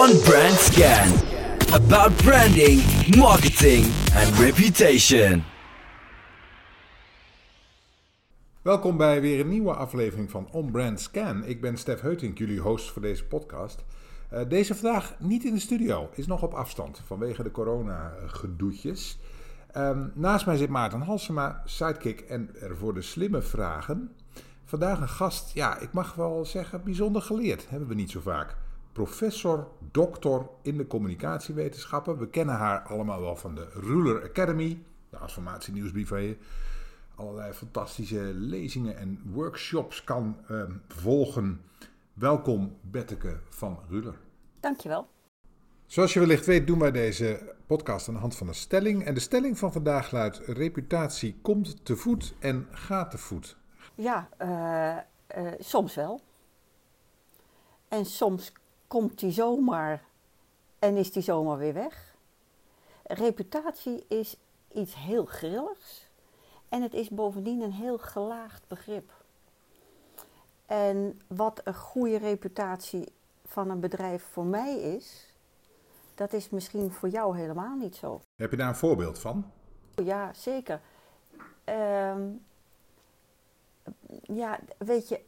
on Brand Scan. About branding, marketing and reputation. Welkom bij weer een nieuwe aflevering van On Brand Scan. Ik ben Stef Heutink, jullie host voor deze podcast. Uh, deze vandaag niet in de studio, is nog op afstand vanwege de corona-gedoetjes. Um, naast mij zit Maarten Halsema, sidekick en er voor de slimme vragen. Vandaag een gast, ja, ik mag wel zeggen, bijzonder geleerd. Hebben we niet zo vaak. Professor, doctor in de communicatiewetenschappen. We kennen haar allemaal wel van de Ruler Academy, de informatienieuwsbrief waar je allerlei fantastische lezingen en workshops kan uh, volgen. Welkom Betteke van Ruler. Dankjewel. Zoals je wellicht weet doen wij deze podcast aan de hand van een stelling. En de stelling van vandaag luidt: reputatie komt te voet en gaat te voet. Ja, uh, uh, soms wel. En soms komt die zomaar en is die zomaar weer weg. Reputatie is iets heel grilligs. En het is bovendien een heel gelaagd begrip. En wat een goede reputatie van een bedrijf voor mij is, dat is misschien voor jou helemaal niet zo. Heb je daar een voorbeeld van? Ja, zeker. Um, ja, weet je,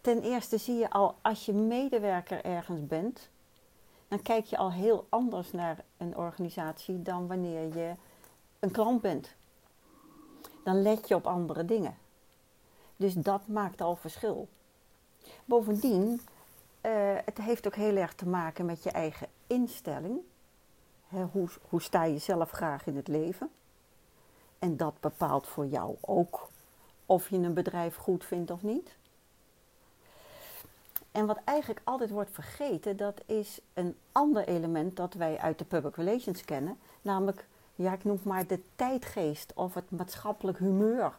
ten eerste zie je al als je medewerker ergens bent, dan kijk je al heel anders naar een organisatie dan wanneer je een klant bent. Dan let je op andere dingen. Dus dat maakt al verschil. Bovendien, uh, het heeft ook heel erg te maken met je eigen instelling. Hoe, hoe sta je zelf graag in het leven? En dat bepaalt voor jou ook of je een bedrijf goed vindt of niet. En wat eigenlijk altijd wordt vergeten, dat is een ander element dat wij uit de public relations kennen, namelijk, ja, ik noem maar de tijdgeest of het maatschappelijk humeur.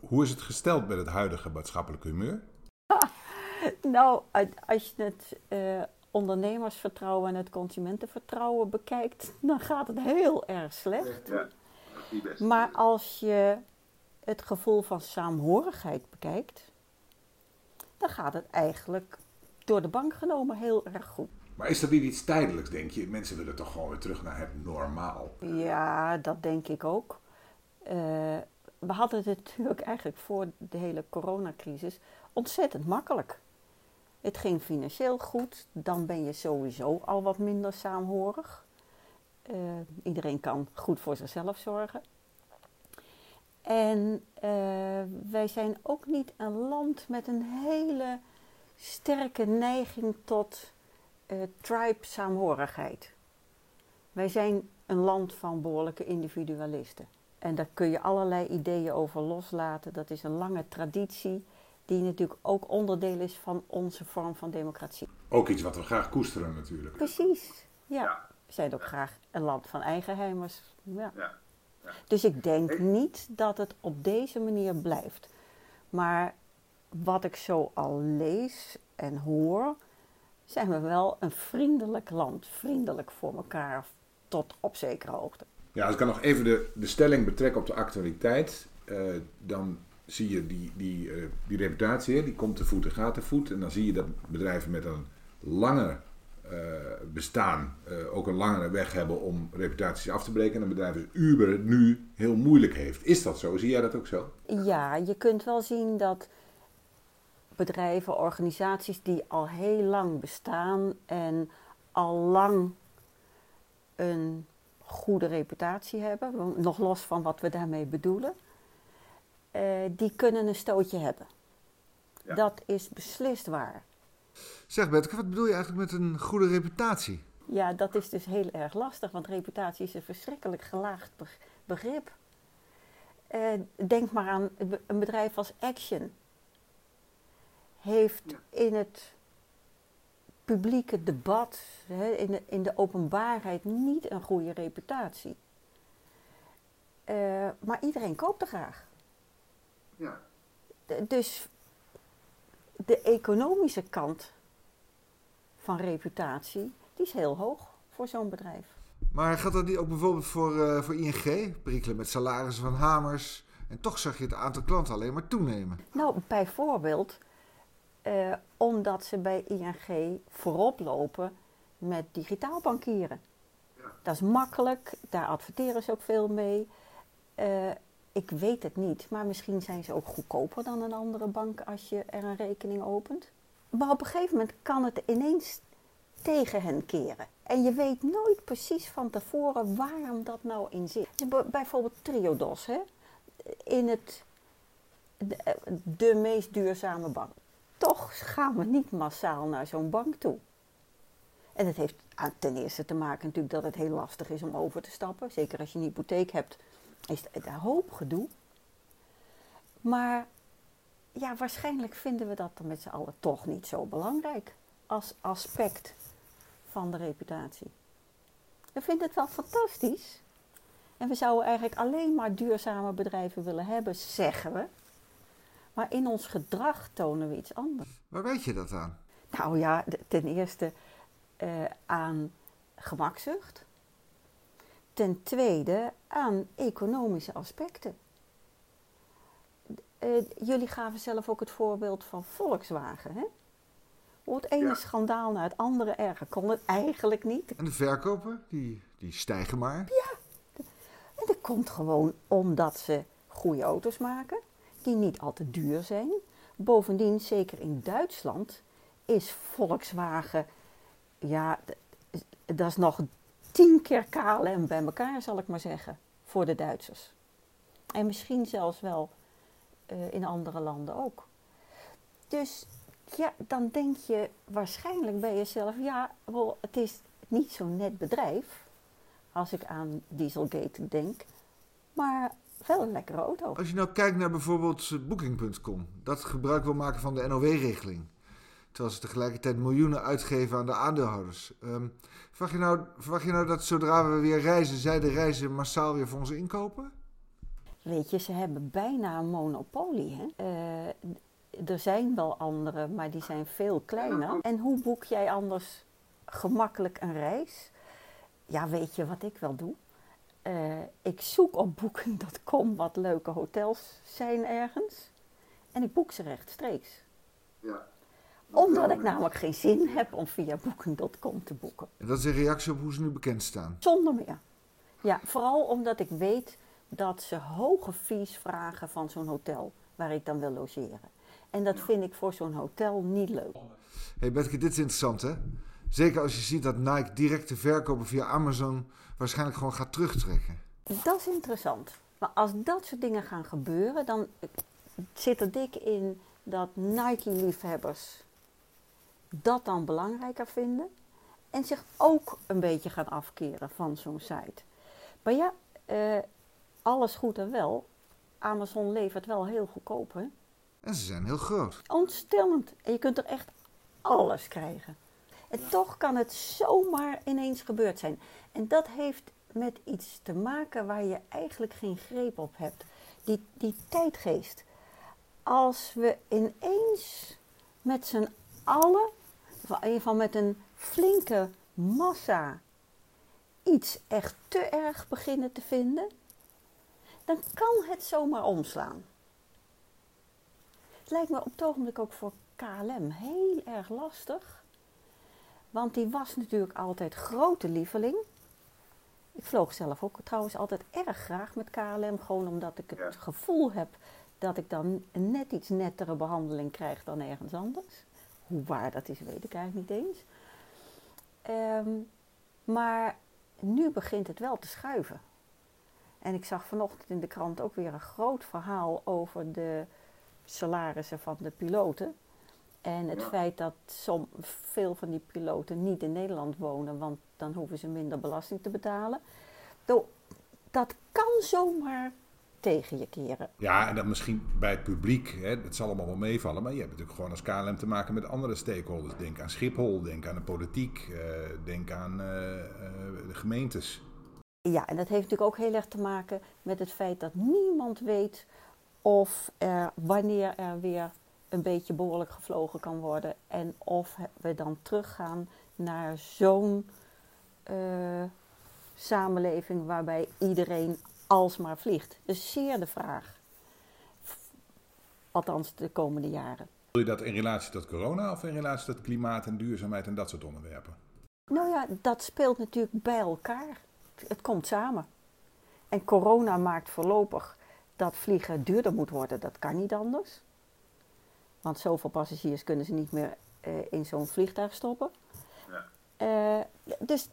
Hoe is het gesteld met het huidige maatschappelijk humeur? nou, als je het uh, ondernemersvertrouwen en het consumentenvertrouwen bekijkt, dan gaat het heel erg slecht. Ja, maar als je het gevoel van saamhorigheid bekijkt, dan gaat het eigenlijk door de bank genomen heel erg goed. Maar is dat niet iets tijdelijks, denk je? Mensen willen toch gewoon weer terug naar het normaal? Ja, dat denk ik ook. Uh, we hadden het natuurlijk eigenlijk voor de hele coronacrisis ontzettend makkelijk. Het ging financieel goed, dan ben je sowieso al wat minder saamhorig. Uh, iedereen kan goed voor zichzelf zorgen. En uh, wij zijn ook niet een land met een hele sterke neiging tot uh, tribe-saamhorigheid. Wij zijn een land van behoorlijke individualisten. En daar kun je allerlei ideeën over loslaten. Dat is een lange traditie, die natuurlijk ook onderdeel is van onze vorm van democratie. Ook iets wat we graag koesteren, natuurlijk. Precies, ja. ja. We zijn ook graag een land van eigenheimers. Ja. ja. Dus ik denk niet dat het op deze manier blijft. Maar wat ik zo al lees en hoor, zijn we wel een vriendelijk land. Vriendelijk voor elkaar tot op zekere hoogte. Ja, als ik kan nog even de, de stelling betrekken op de actualiteit. Uh, dan zie je die, die, uh, die reputatie, die komt te voet en gaat te voet. En dan zie je dat bedrijven met een lange uh, bestaan ook een langere weg hebben om reputaties af te breken. En een bedrijf als Uber het nu heel moeilijk heeft. Is dat zo? Zie jij dat ook zo? Ja, je kunt wel zien dat bedrijven, organisaties die al heel lang bestaan en al lang een goede reputatie hebben, nog los van wat we daarmee bedoelen, uh, die kunnen een stootje hebben. Ja. Dat is beslist waar. Zeg Bette, wat bedoel je eigenlijk met een goede reputatie? Ja, dat is dus heel erg lastig, want reputatie is een verschrikkelijk gelaagd begrip. Uh, denk maar aan een bedrijf als Action. Heeft in het publieke debat, in, de, in de openbaarheid, niet een goede reputatie. Uh, maar iedereen koopt er graag. Ja. dus de economische kant van reputatie, die is heel hoog voor zo'n bedrijf. Maar gaat dat niet ook bijvoorbeeld voor, uh, voor ING? Prikkelen met salarissen van hamers. En toch zag je het aantal klanten alleen maar toenemen. Nou, bijvoorbeeld uh, omdat ze bij ING voorop lopen met digitaal bankieren. Dat is makkelijk, daar adverteren ze ook veel mee. Eh, ik weet het niet, maar misschien zijn ze ook goedkoper dan een andere bank als je er een rekening opent. Maar op een gegeven moment kan het ineens tegen hen keren. En je weet nooit precies van tevoren waarom dat nou in zit. Bijvoorbeeld Triodos, hè? in het, de, de meest duurzame bank. Toch gaan we niet massaal naar zo'n bank toe. En het heeft ten eerste te maken natuurlijk dat het heel lastig is om over te stappen. Zeker als je een hypotheek hebt, is het een hoop gedoe. Maar ja, waarschijnlijk vinden we dat dan met z'n allen toch niet zo belangrijk als aspect van de reputatie. We vinden het wel fantastisch. En we zouden eigenlijk alleen maar duurzame bedrijven willen hebben, zeggen we. Maar in ons gedrag tonen we iets anders. Waar weet je dat aan? Nou ja, ten eerste uh, aan gemakzucht. Ten tweede aan economische aspecten. Uh, jullie gaven zelf ook het voorbeeld van Volkswagen. Hè? Het ene schandaal naar het andere erger kon het eigenlijk niet. En de verkopen, die, die stijgen maar. Ja, en dat komt gewoon omdat ze goede auto's maken, die niet al te duur zijn. Bovendien, zeker in Duitsland, is Volkswagen, ja, dat is nog tien keer KLM bij elkaar, zal ik maar zeggen, voor de Duitsers. En misschien zelfs wel uh, in andere landen ook. Dus ja, dan denk je waarschijnlijk bij jezelf, ja, wel, het is niet zo'n net bedrijf als ik aan Dieselgate denk, maar wel een lekkere auto. Als je nou kijkt naar bijvoorbeeld Booking.com, dat gebruik wil maken van de NOW-regeling. Terwijl ze tegelijkertijd miljoenen uitgeven aan de aandeelhouders. Um, verwacht, je nou, verwacht je nou dat zodra we weer reizen, zij de reizen massaal weer voor ons inkopen? Weet je, ze hebben bijna een monopolie. Hè? Uh, er zijn wel andere, maar die zijn veel kleiner. En hoe boek jij anders gemakkelijk een reis? Ja, weet je wat ik wel doe? Uh, ik zoek op booking.com wat leuke hotels zijn ergens. En ik boek ze rechtstreeks. Ja omdat ik namelijk geen zin heb om via booking.com te boeken. En dat is een reactie op hoe ze nu bekend staan? Zonder meer. Ja, vooral omdat ik weet dat ze hoge fees vragen van zo'n hotel waar ik dan wil logeren. En dat vind ik voor zo'n hotel niet leuk. hey Betke, dit is interessant hè? Zeker als je ziet dat Nike directe verkopen via Amazon waarschijnlijk gewoon gaat terugtrekken. Dat is interessant. Maar als dat soort dingen gaan gebeuren, dan zit er dik in dat Nike-liefhebbers dat dan belangrijker vinden en zich ook een beetje gaan afkeren van zo'n site. Maar ja, uh, alles goed en wel. Amazon levert wel heel goedkoop, hè? En ze zijn heel groot. Ontstellend. En je kunt er echt alles krijgen. En toch kan het zomaar ineens gebeurd zijn. En dat heeft met iets te maken waar je eigenlijk geen greep op hebt. Die, die tijdgeest. Als we ineens met z'n allen in ieder geval met een flinke massa iets echt te erg beginnen te vinden, dan kan het zomaar omslaan. Het lijkt me op het ogenblik ook voor KLM heel erg lastig. Want die was natuurlijk altijd grote lieveling. Ik vloog zelf ook trouwens altijd erg graag met KLM. Gewoon omdat ik het gevoel heb dat ik dan een net iets nettere behandeling krijg dan ergens anders. Hoe waar dat is, weet ik eigenlijk niet eens. Ehm, maar nu begint het wel te schuiven. En ik zag vanochtend in de krant ook weer een groot verhaal over de salarissen van de piloten. En het feit dat som, veel van die piloten niet in Nederland wonen, want dan hoeven ze minder belasting te betalen. Dat kan zomaar tegen je keren. Ja, en dan misschien bij het publiek, hè, het zal allemaal wel meevallen, maar je hebt natuurlijk gewoon als KLM te maken met andere stakeholders. Denk aan Schiphol, denk aan de politiek, uh, denk aan uh, de gemeentes. Ja, en dat heeft natuurlijk ook heel erg te maken met het feit dat niemand weet of er, wanneer er weer een beetje behoorlijk gevlogen kan worden en of we dan teruggaan naar zo'n uh, samenleving waarbij iedereen alsmaar vliegt. Dus zeer de vraag. Althans, de komende jaren. Wil je dat in relatie tot corona of in relatie tot klimaat en duurzaamheid en dat soort onderwerpen? Nou ja, dat speelt natuurlijk bij elkaar. Het komt samen. En corona maakt voorlopig dat vliegen duurder moet worden. Dat kan niet anders. Want zoveel passagiers kunnen ze niet meer eh, in zo'n vliegtuig stoppen. Ja. Eh, dus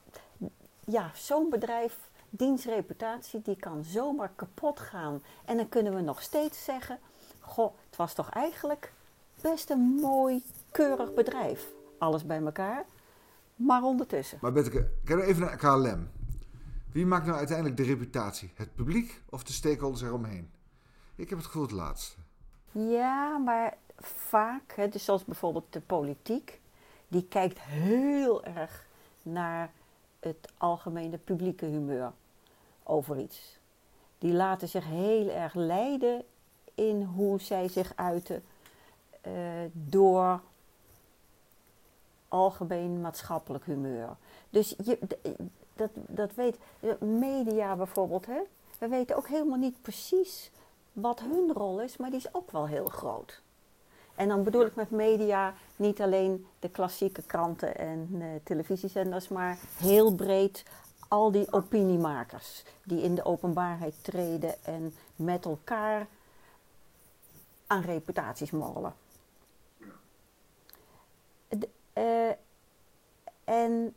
ja, zo'n bedrijf, dienstreputatie, die kan zomaar kapot gaan. En dan kunnen we nog steeds zeggen: Goh, het was toch eigenlijk best een mooi, keurig bedrijf. Alles bij elkaar. Maar ondertussen. Maar Betteke, kijk even naar KLM. Wie maakt nou uiteindelijk de reputatie? Het publiek of de stakeholders eromheen? Ik heb het gevoel het laatste. Ja, maar vaak, hè, dus zoals bijvoorbeeld de politiek, die kijkt heel erg naar het algemene publieke humeur over iets. Die laten zich heel erg leiden in hoe zij zich uiten eh, door algemeen maatschappelijk humeur. Dus je, dat, dat weet media bijvoorbeeld, hè? we weten ook helemaal niet precies wat hun rol is, maar die is ook wel heel groot. En dan bedoel ik met media niet alleen de klassieke kranten en uh, televisiezenders, maar heel breed al die opiniemakers die in de openbaarheid treden en met elkaar aan reputaties morrelen. De, uh, en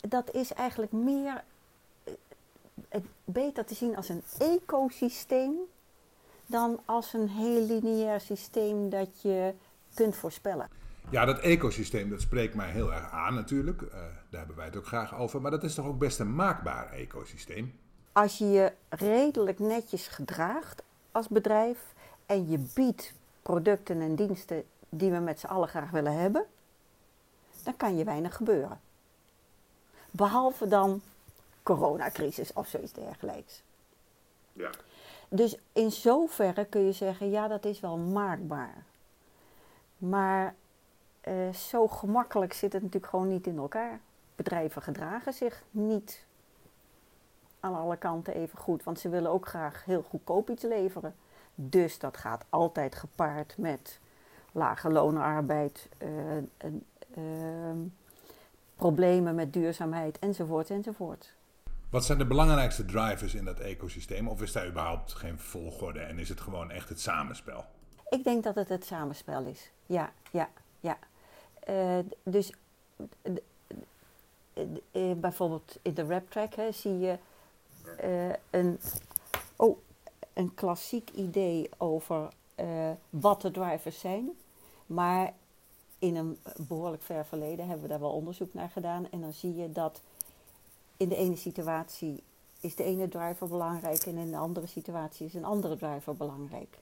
dat is eigenlijk meer uh, beter te zien als een ecosysteem dan als een heel lineair systeem dat je kunt voorspellen. Ja, dat ecosysteem, dat spreekt mij heel erg aan natuurlijk. Uh, daar hebben wij het ook graag over. Maar dat is toch ook best een maakbaar ecosysteem? Als je je redelijk netjes gedraagt als bedrijf en je biedt producten en diensten die we met z'n allen graag willen hebben, dan kan je weinig gebeuren. Behalve dan coronacrisis of zoiets dergelijks. Ja. Dus in zoverre kun je zeggen, ja, dat is wel maakbaar. Maar uh, zo gemakkelijk zit het natuurlijk gewoon niet in elkaar. Bedrijven gedragen zich niet aan alle kanten even goed, want ze willen ook graag heel goedkoop iets leveren. Dus dat gaat altijd gepaard met lage lonenarbeid, uh, uh, problemen met duurzaamheid enzovoort enzovoort. Wat zijn de belangrijkste drivers in dat ecosysteem? Of is daar überhaupt geen volgorde en is het gewoon echt het samenspel? Ik denk dat het het samenspel is. Ja, ja, ja. Uh, dus uh, bijvoorbeeld in de rap track zie je uh, een, oh, een klassiek idee over wat de drivers zijn. Maar in een behoorlijk ver verleden hebben we daar wel onderzoek naar gedaan. En dan zie je dat in de ene situatie is de ene driver belangrijk en in de andere situatie is een andere driver belangrijk.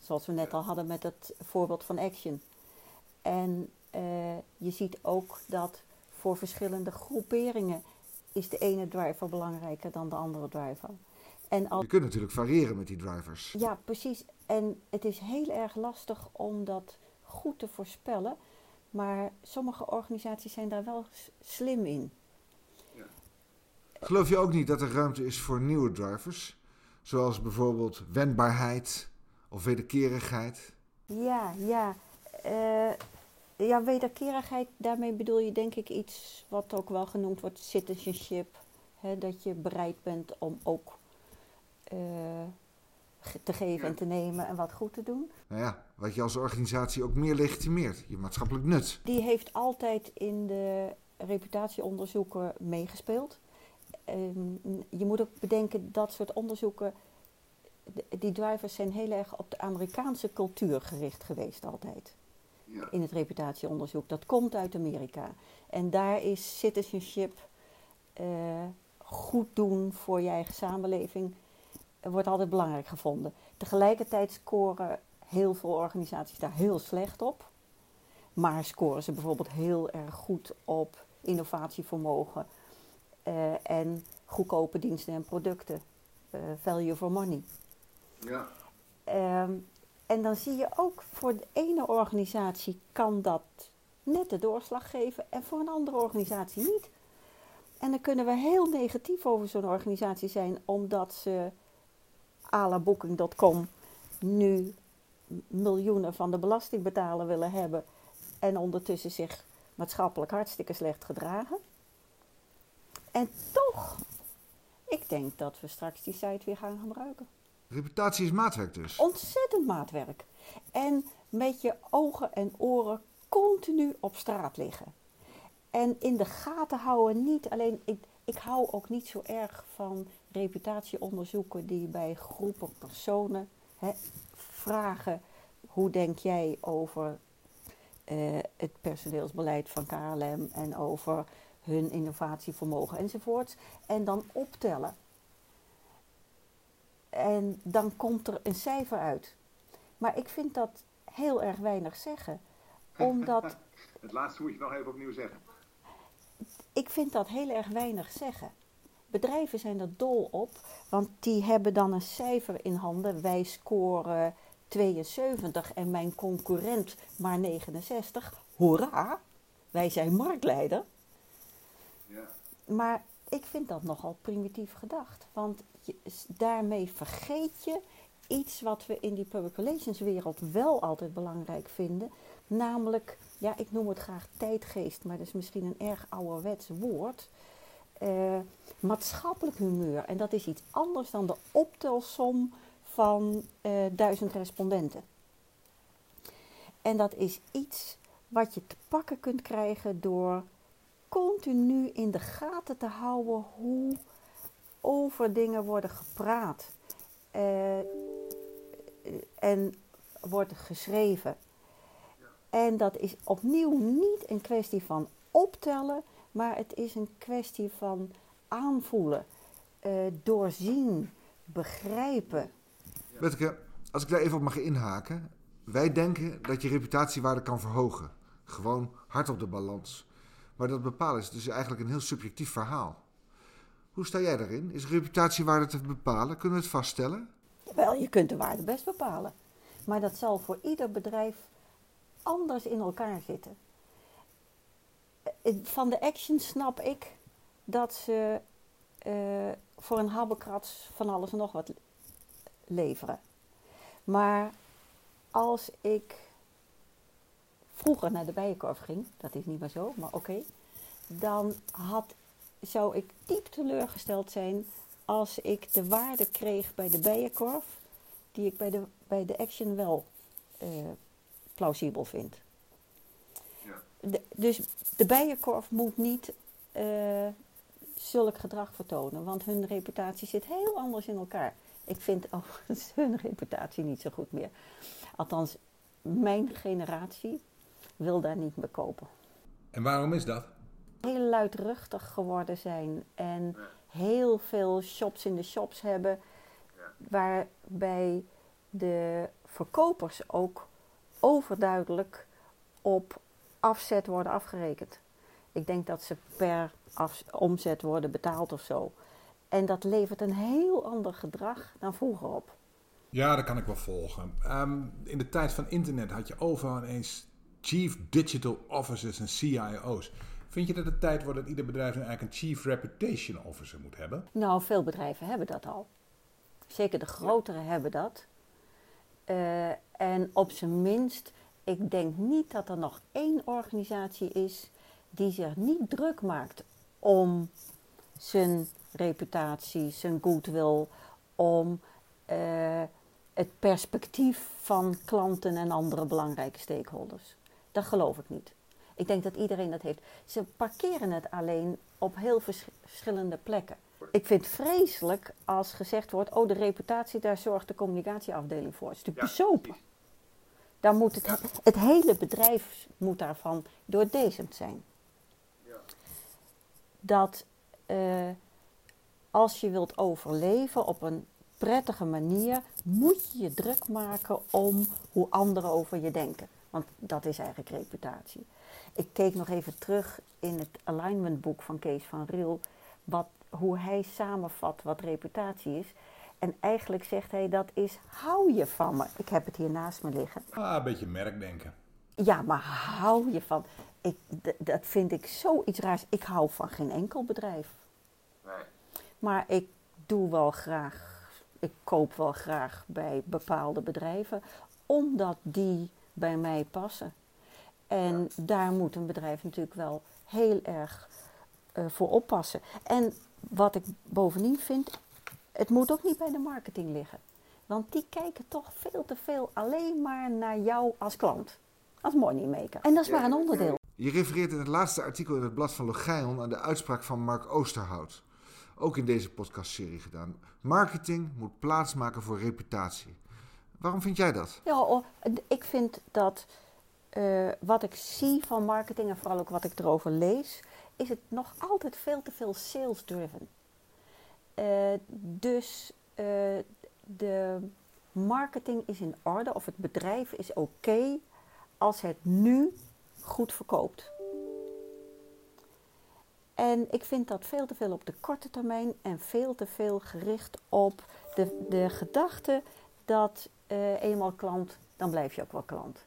Zoals we net al hadden met het voorbeeld van Action. En uh, je ziet ook dat voor verschillende groeperingen is de ene driver belangrijker dan de andere driver. En als... Je kunt natuurlijk variëren met die drivers. Ja, precies. En het is heel erg lastig om dat goed te voorspellen. Maar sommige organisaties zijn daar wel slim in. Geloof je ook niet dat er ruimte is voor nieuwe drivers? Zoals bijvoorbeeld wendbaarheid of wederkerigheid? Ja, ja. Uh, ja, wederkerigheid, daarmee bedoel je denk ik iets wat ook wel genoemd wordt citizenship. Hè, dat je bereid bent om ook uh, te geven en te nemen en wat goed te doen. Nou ja, wat je als organisatie ook meer legitimeert, je maatschappelijk nut. Die heeft altijd in de reputatieonderzoeken meegespeeld. Um, je moet ook bedenken dat soort onderzoeken, die drivers zijn heel erg op de Amerikaanse cultuur gericht geweest altijd. Ja. In het reputatieonderzoek. Dat komt uit Amerika. En daar is citizenship, uh, goed doen voor je eigen samenleving, wordt altijd belangrijk gevonden. Tegelijkertijd scoren heel veel organisaties daar heel slecht op. Maar scoren ze bijvoorbeeld heel erg goed op innovatievermogen uh, en goedkope diensten en producten. Uh, value for money. Ja. Um, en dan zie je ook voor de ene organisatie kan dat net de doorslag geven en voor een andere organisatie niet. En dan kunnen we heel negatief over zo'n organisatie zijn omdat ze à la booking.com nu miljoenen van de belastingbetaler willen hebben en ondertussen zich maatschappelijk hartstikke slecht gedragen. En toch, ik denk dat we straks die site weer gaan gebruiken. Reputatie is maatwerk dus. Ontzettend maatwerk. En met je ogen en oren continu op straat liggen. En in de gaten houden niet alleen. Ik, ik hou ook niet zo erg van reputatieonderzoeken die bij groepen personen hè, vragen: hoe denk jij over eh, het personeelsbeleid van KLM en over hun innovatievermogen enzovoorts. En dan optellen. En dan komt er een cijfer uit. Maar ik vind dat heel erg weinig zeggen. Omdat Het laatste moet je nog even opnieuw zeggen. ik vind dat heel erg weinig zeggen. Bedrijven zijn er dol op, want die hebben dan een cijfer in handen. Wij scoren 72 en mijn concurrent maar 69. Hoera, wij zijn marktleider. Maar ik vind dat nogal primitief gedacht. Want daarmee vergeet je iets wat we in die public relations wereld wel altijd belangrijk vinden. Namelijk, ja, ik noem het graag tijdgeest, maar dat is misschien een erg ouderwets woord. Eh, maatschappelijk humeur. En dat is iets anders dan de optelsom van eh, duizend respondenten. En dat is iets wat je te pakken kunt krijgen door continu in de gaten te houden hoe over dingen worden gepraat eh, en wordt geschreven. En dat is opnieuw niet een kwestie van optellen, maar het is een kwestie van aanvoelen, eh, doorzien, begrijpen. Wetteke, als ik daar even op mag inhaken. Wij denken dat je reputatiewaarde kan verhogen. Gewoon hard op de balans. Maar dat bepalen is dus eigenlijk een heel subjectief verhaal. Hoe sta jij daarin? Is reputatiewaarde te bepalen? Kunnen we het vaststellen? Wel, je kunt de waarde best bepalen. Maar dat zal voor ieder bedrijf anders in elkaar zitten. Eh, Van de action snap ik dat ze eh, voor een habbekrats van alles nog wat leveren. Maar als ik vroeger naar de bijenkorf ging, dat is niet meer zo, maar oké, dan had, zou ik diep teleurgesteld zijn als ik de waarde kreeg bij de bijenkorf die ik bij de, bij de action wel eh, plausibel vind. De- dus de bijenkorf moet niet eh, zulk gedrag vertonen, want hun reputatie zit heel anders in elkaar. Ik vind overigens hun reputatie niet zo goed meer. Althans, mijn generatie wil daar niet meer kopen. En waarom is dat? Heel luidruchtig geworden zijn en heel veel shops in de shops hebben, waarbij de verkopers ook overduidelijk op afzet worden afgerekend. Ik denk dat ze per omzet worden betaald of zo. En dat levert een heel ander gedrag dan vroeger op. Ja, dat kan ik wel volgen. Ehm, in de tijd van internet had je overal ineens Chief Digital Officers en CIO's. Vind je dat het tijd wordt dat ieder bedrijf nu eigenlijk een Chief Reputation Officer moet hebben? Nou, veel bedrijven hebben dat al. Zeker de grotere hebben dat. Eh, en op zijn minst, ik denk niet dat er nog één organisatie is die zich niet druk maakt om zijn reputatie, zijn goodwill, om eh, het perspectief van klanten en andere belangrijke stakeholders. Dat geloof ik niet. Ik denk dat iedereen dat heeft. Ze parkeren het alleen op heel vers- verschillende plekken. Ik vind het vreselijk als gezegd wordt: oh, de reputatie, daar zorgt de communicatieafdeling voor. Het is natuurlijk bezopen. Dan moet het, het hele bedrijf moet daarvan doordezend zijn. Dat eh, als je wilt overleven op een prettige manier, moet je je druk maken om hoe anderen over je denken. Want dat is eigenlijk reputatie. Ik keek nog even terug in het alignmentboek van Kees van Riel, wat, hoe hij samenvat wat reputatie is. En eigenlijk zegt hij dat is hou je van me. Ik heb het hier naast me liggen. Ah, een beetje merkdenken. Ja, maar hou je van. Ik, dat vind ik zoiets raars. Ik hou van geen enkel bedrijf. Maar ik doe wel graag, ik koop wel graag bij bepaalde bedrijven, omdat die bij mij passen. En daar moet een bedrijf natuurlijk wel heel erg eh, voor oppassen. En wat ik bovendien vind, het moet ook niet bij de marketing liggen. Want die kijken toch veel te veel alleen maar naar jou als klant. Als moneymaker. En dat is maar een onderdeel. Je refereert in het laatste artikel in het blad van Logion aan de uitspraak van Mark Oosterhout. Ook in deze podcastserie gedaan. Marketing moet plaatsmaken voor reputatie. Waarom vind jij dat? Ja, oh, ik vind dat eh, wat ik zie van marketing en vooral ook wat ik erover lees, is het nog altijd veel te veel sales-driven. Eh, dus eh, de marketing is in orde of het bedrijf is oké als het nu goed verkoopt. En ik vind dat veel te veel op de korte termijn en veel te veel gericht op de, de gedachte dat eh, eenmaal klant, dan blijf je ook wel klant.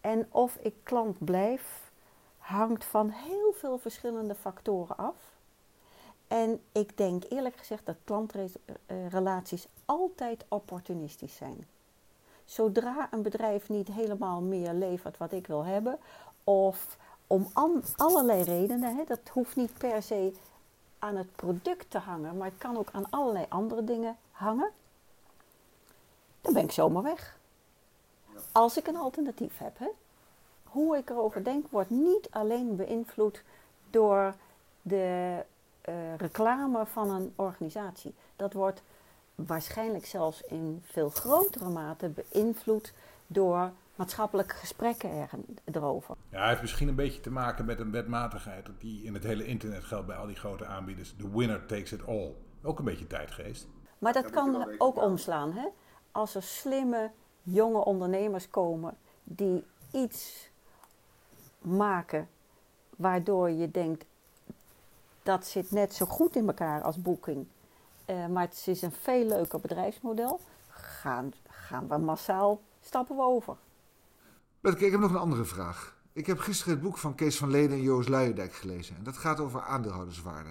En of ik klant blijf, hangt van heel veel verschillende factoren af. En ik denk eerlijk gezegd dat klantrelaties altijd opportunistisch zijn. Zodra een bedrijf niet helemaal meer levert wat ik wil hebben, of om allerlei redenen, hè, dat hoeft niet per se aan het product te hangen, maar het kan ook aan allerlei andere dingen hangen, dan ben ik zomaar weg. Als ik een alternatief heb. Hè. Hoe ik erover denk wordt niet alleen beïnvloed door de eh, reclame van een organisatie. Dat wordt waarschijnlijk zelfs in veel grotere mate beïnvloed door maatschappelijke gesprekken er, erover. Ja, het heeft misschien een beetje te maken met een wetmatigheid die in het hele internet geldt bij al die grote aanbieders. The winner takes it all. Ook een beetje tijdgeest. Maar dat kan ook omslaan. Hè? Als er slimme jonge ondernemers komen die iets maken waardoor je denkt dat zit net zo goed in elkaar als boeking, eh, maar het is een veel leuker bedrijfsmodel, gaan, gaan we massaal stappen we over. Ik heb nog een andere vraag. Ik heb gisteren het boek van Kees van Leden en Joost Luijendijk gelezen. En dat gaat over aandeelhouderswaarde.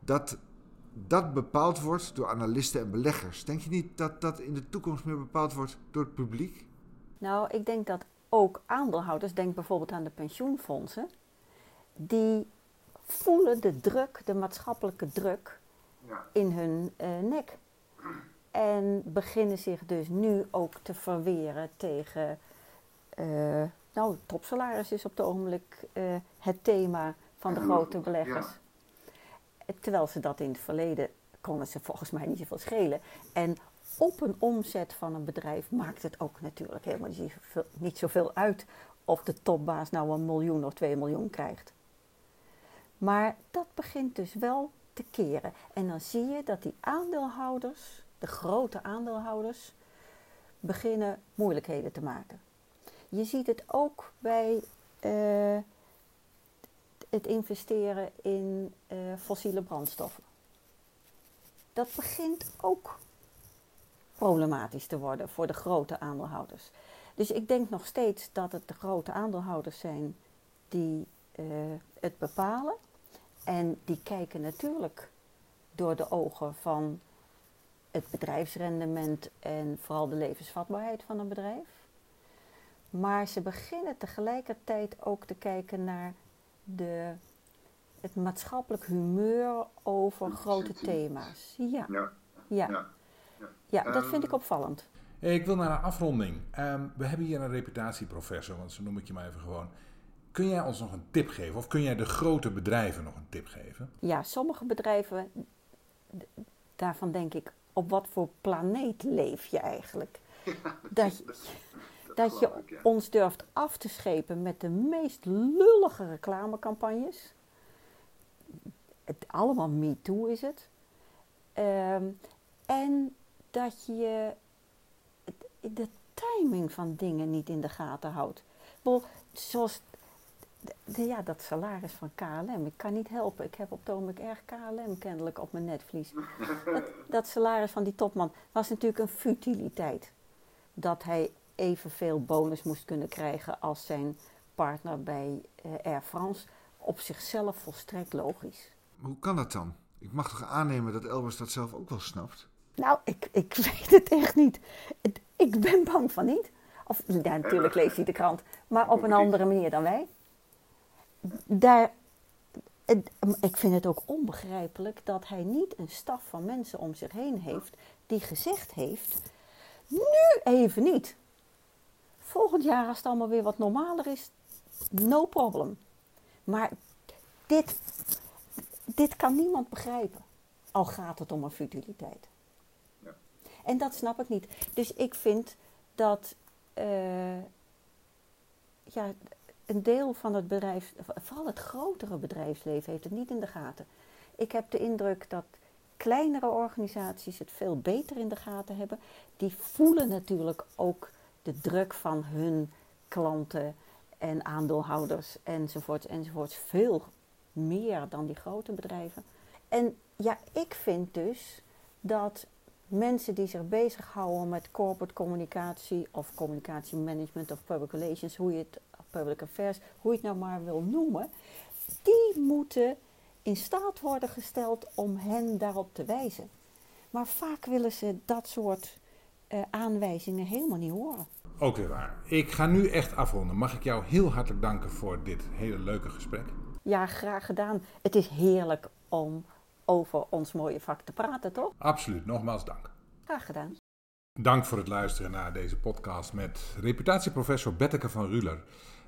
Dat dat bepaald wordt door analisten en beleggers. Denk je niet dat dat in de toekomst meer bepaald wordt door het publiek? Nou, ik denk dat ook aandeelhouders, denk bijvoorbeeld aan de pensioenfondsen, die voelen de druk, de maatschappelijke druk in hun eh, nek. En beginnen zich dus nu ook te verweren tegen. eh, nou, topsalaris is op het ogenblik eh, het thema van de grote beleggers. Terwijl ze dat in het verleden konden ze volgens mij niet zoveel schelen. En op een omzet van een bedrijf maakt het ook natuurlijk helemaal niet zoveel, uit of de topbaas nou een miljoen of twee miljoen krijgt. Maar dat begint dus wel te keren. En dan zie je dat die aandeelhouders, de grote aandeelhouders, beginnen moeilijkheden te maken. Je ziet het ook bij eh, het investeren in eh, fossiele brandstoffen. Dat begint ook problematisch te worden voor de grote aandeelhouders. Dus ik denk nog steeds dat het de grote aandeelhouders zijn die eh, het bepalen. En die kijken natuurlijk door de ogen van het bedrijfsrendement en vooral de levensvatbaarheid van een bedrijf. Maar ze beginnen tegelijkertijd ook te kijken naar de, het maatschappelijk humeur over grote thema's. Ja, Ja, ja. ja. ja dat Ehm, vind ik opvallend. Hey, ik wil naar een afronding. Ehm, we hebben hier een reputatieprofessor, want zo noem ik je maar even gewoon. Kun jij ons nog een tip geven? Of kun jij de grote bedrijven nog een tip geven? Ja, sommige bedrijven, daarvan denk ik, op wat voor planeet leef je eigenlijk? Dat je, dat je geloof ik, ja. ons durft af te schepen met de meest lullige reclamecampagnes. Het, allemaal MeToo is het. Ehm, en dat je de timing van dingen niet in de gaten houdt. Bedoel, Zoals de- de- ja, dat salaris van KLM. Ik kan niet helpen. Ik heb op het ogenblik erg KLM kennelijk op mijn netvlies. Dat, dat salaris van die topman was natuurlijk een futiliteit. Dat hij evenveel bonus moest kunnen krijgen als zijn partner bij eh, Air France. Op zichzelf volstrekt logisch. Hoe kan dat dan? Ik mag toch aannemen dat Elbers dat zelf ook wel snapt? Nou, ik, ik weet het echt niet. Ik ben bang van niet. Of ja, natuurlijk leest hij de krant, maar op een andere manier dan wij. Daar, ik vind het ook onbegrijpelijk dat hij niet een staf van mensen om zich heen heeft die gezegd heeft: nu even niet. Volgend jaar, als het allemaal weer wat normaler is, no problem. Maar dit, dit kan niemand begrijpen, al gaat het om een futiliteit. En dat snap ik niet. Dus ik vind dat eh, ja, een deel van het bedrijf, vooral het grotere bedrijfsleven, heeft het niet in de gaten. Ik heb de indruk dat kleinere organisaties het veel beter in de gaten hebben. Die voelen natuurlijk ook de druk van hun klanten en aandeelhouders enzovoorts enzovoorts veel meer dan die grote bedrijven. En ja, ik vind dus dat mensen die zich bezighouden met corporate communicatie of communicatiemanagement of public relations, hoe je het, public affairs, hoe je het nou maar wil noemen, die moeten in staat worden gesteld om hen daarop te wijzen. Maar vaak willen ze dat soort eh, aanwijzingen helemaal niet horen. Ook weer waar. Ik ga nu echt afronden. Mag ik jou heel hartelijk danken voor dit hele leuke gesprek. Ja, graag gedaan. Het is heerlijk om over ons mooie vak te praten, toch? Absoluut, nogmaals dank. Graag gedaan. Dank voor het luisteren naar deze podcast met reputatieprofessor Betteke van Ruler.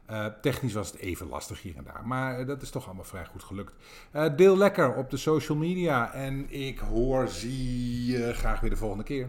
Eh, technisch was het even lastig hier en daar, maar dat is toch allemaal vrij goed gelukt. Eh, deel lekker op de social media en ik hoor, zie je graag weer de volgende keer.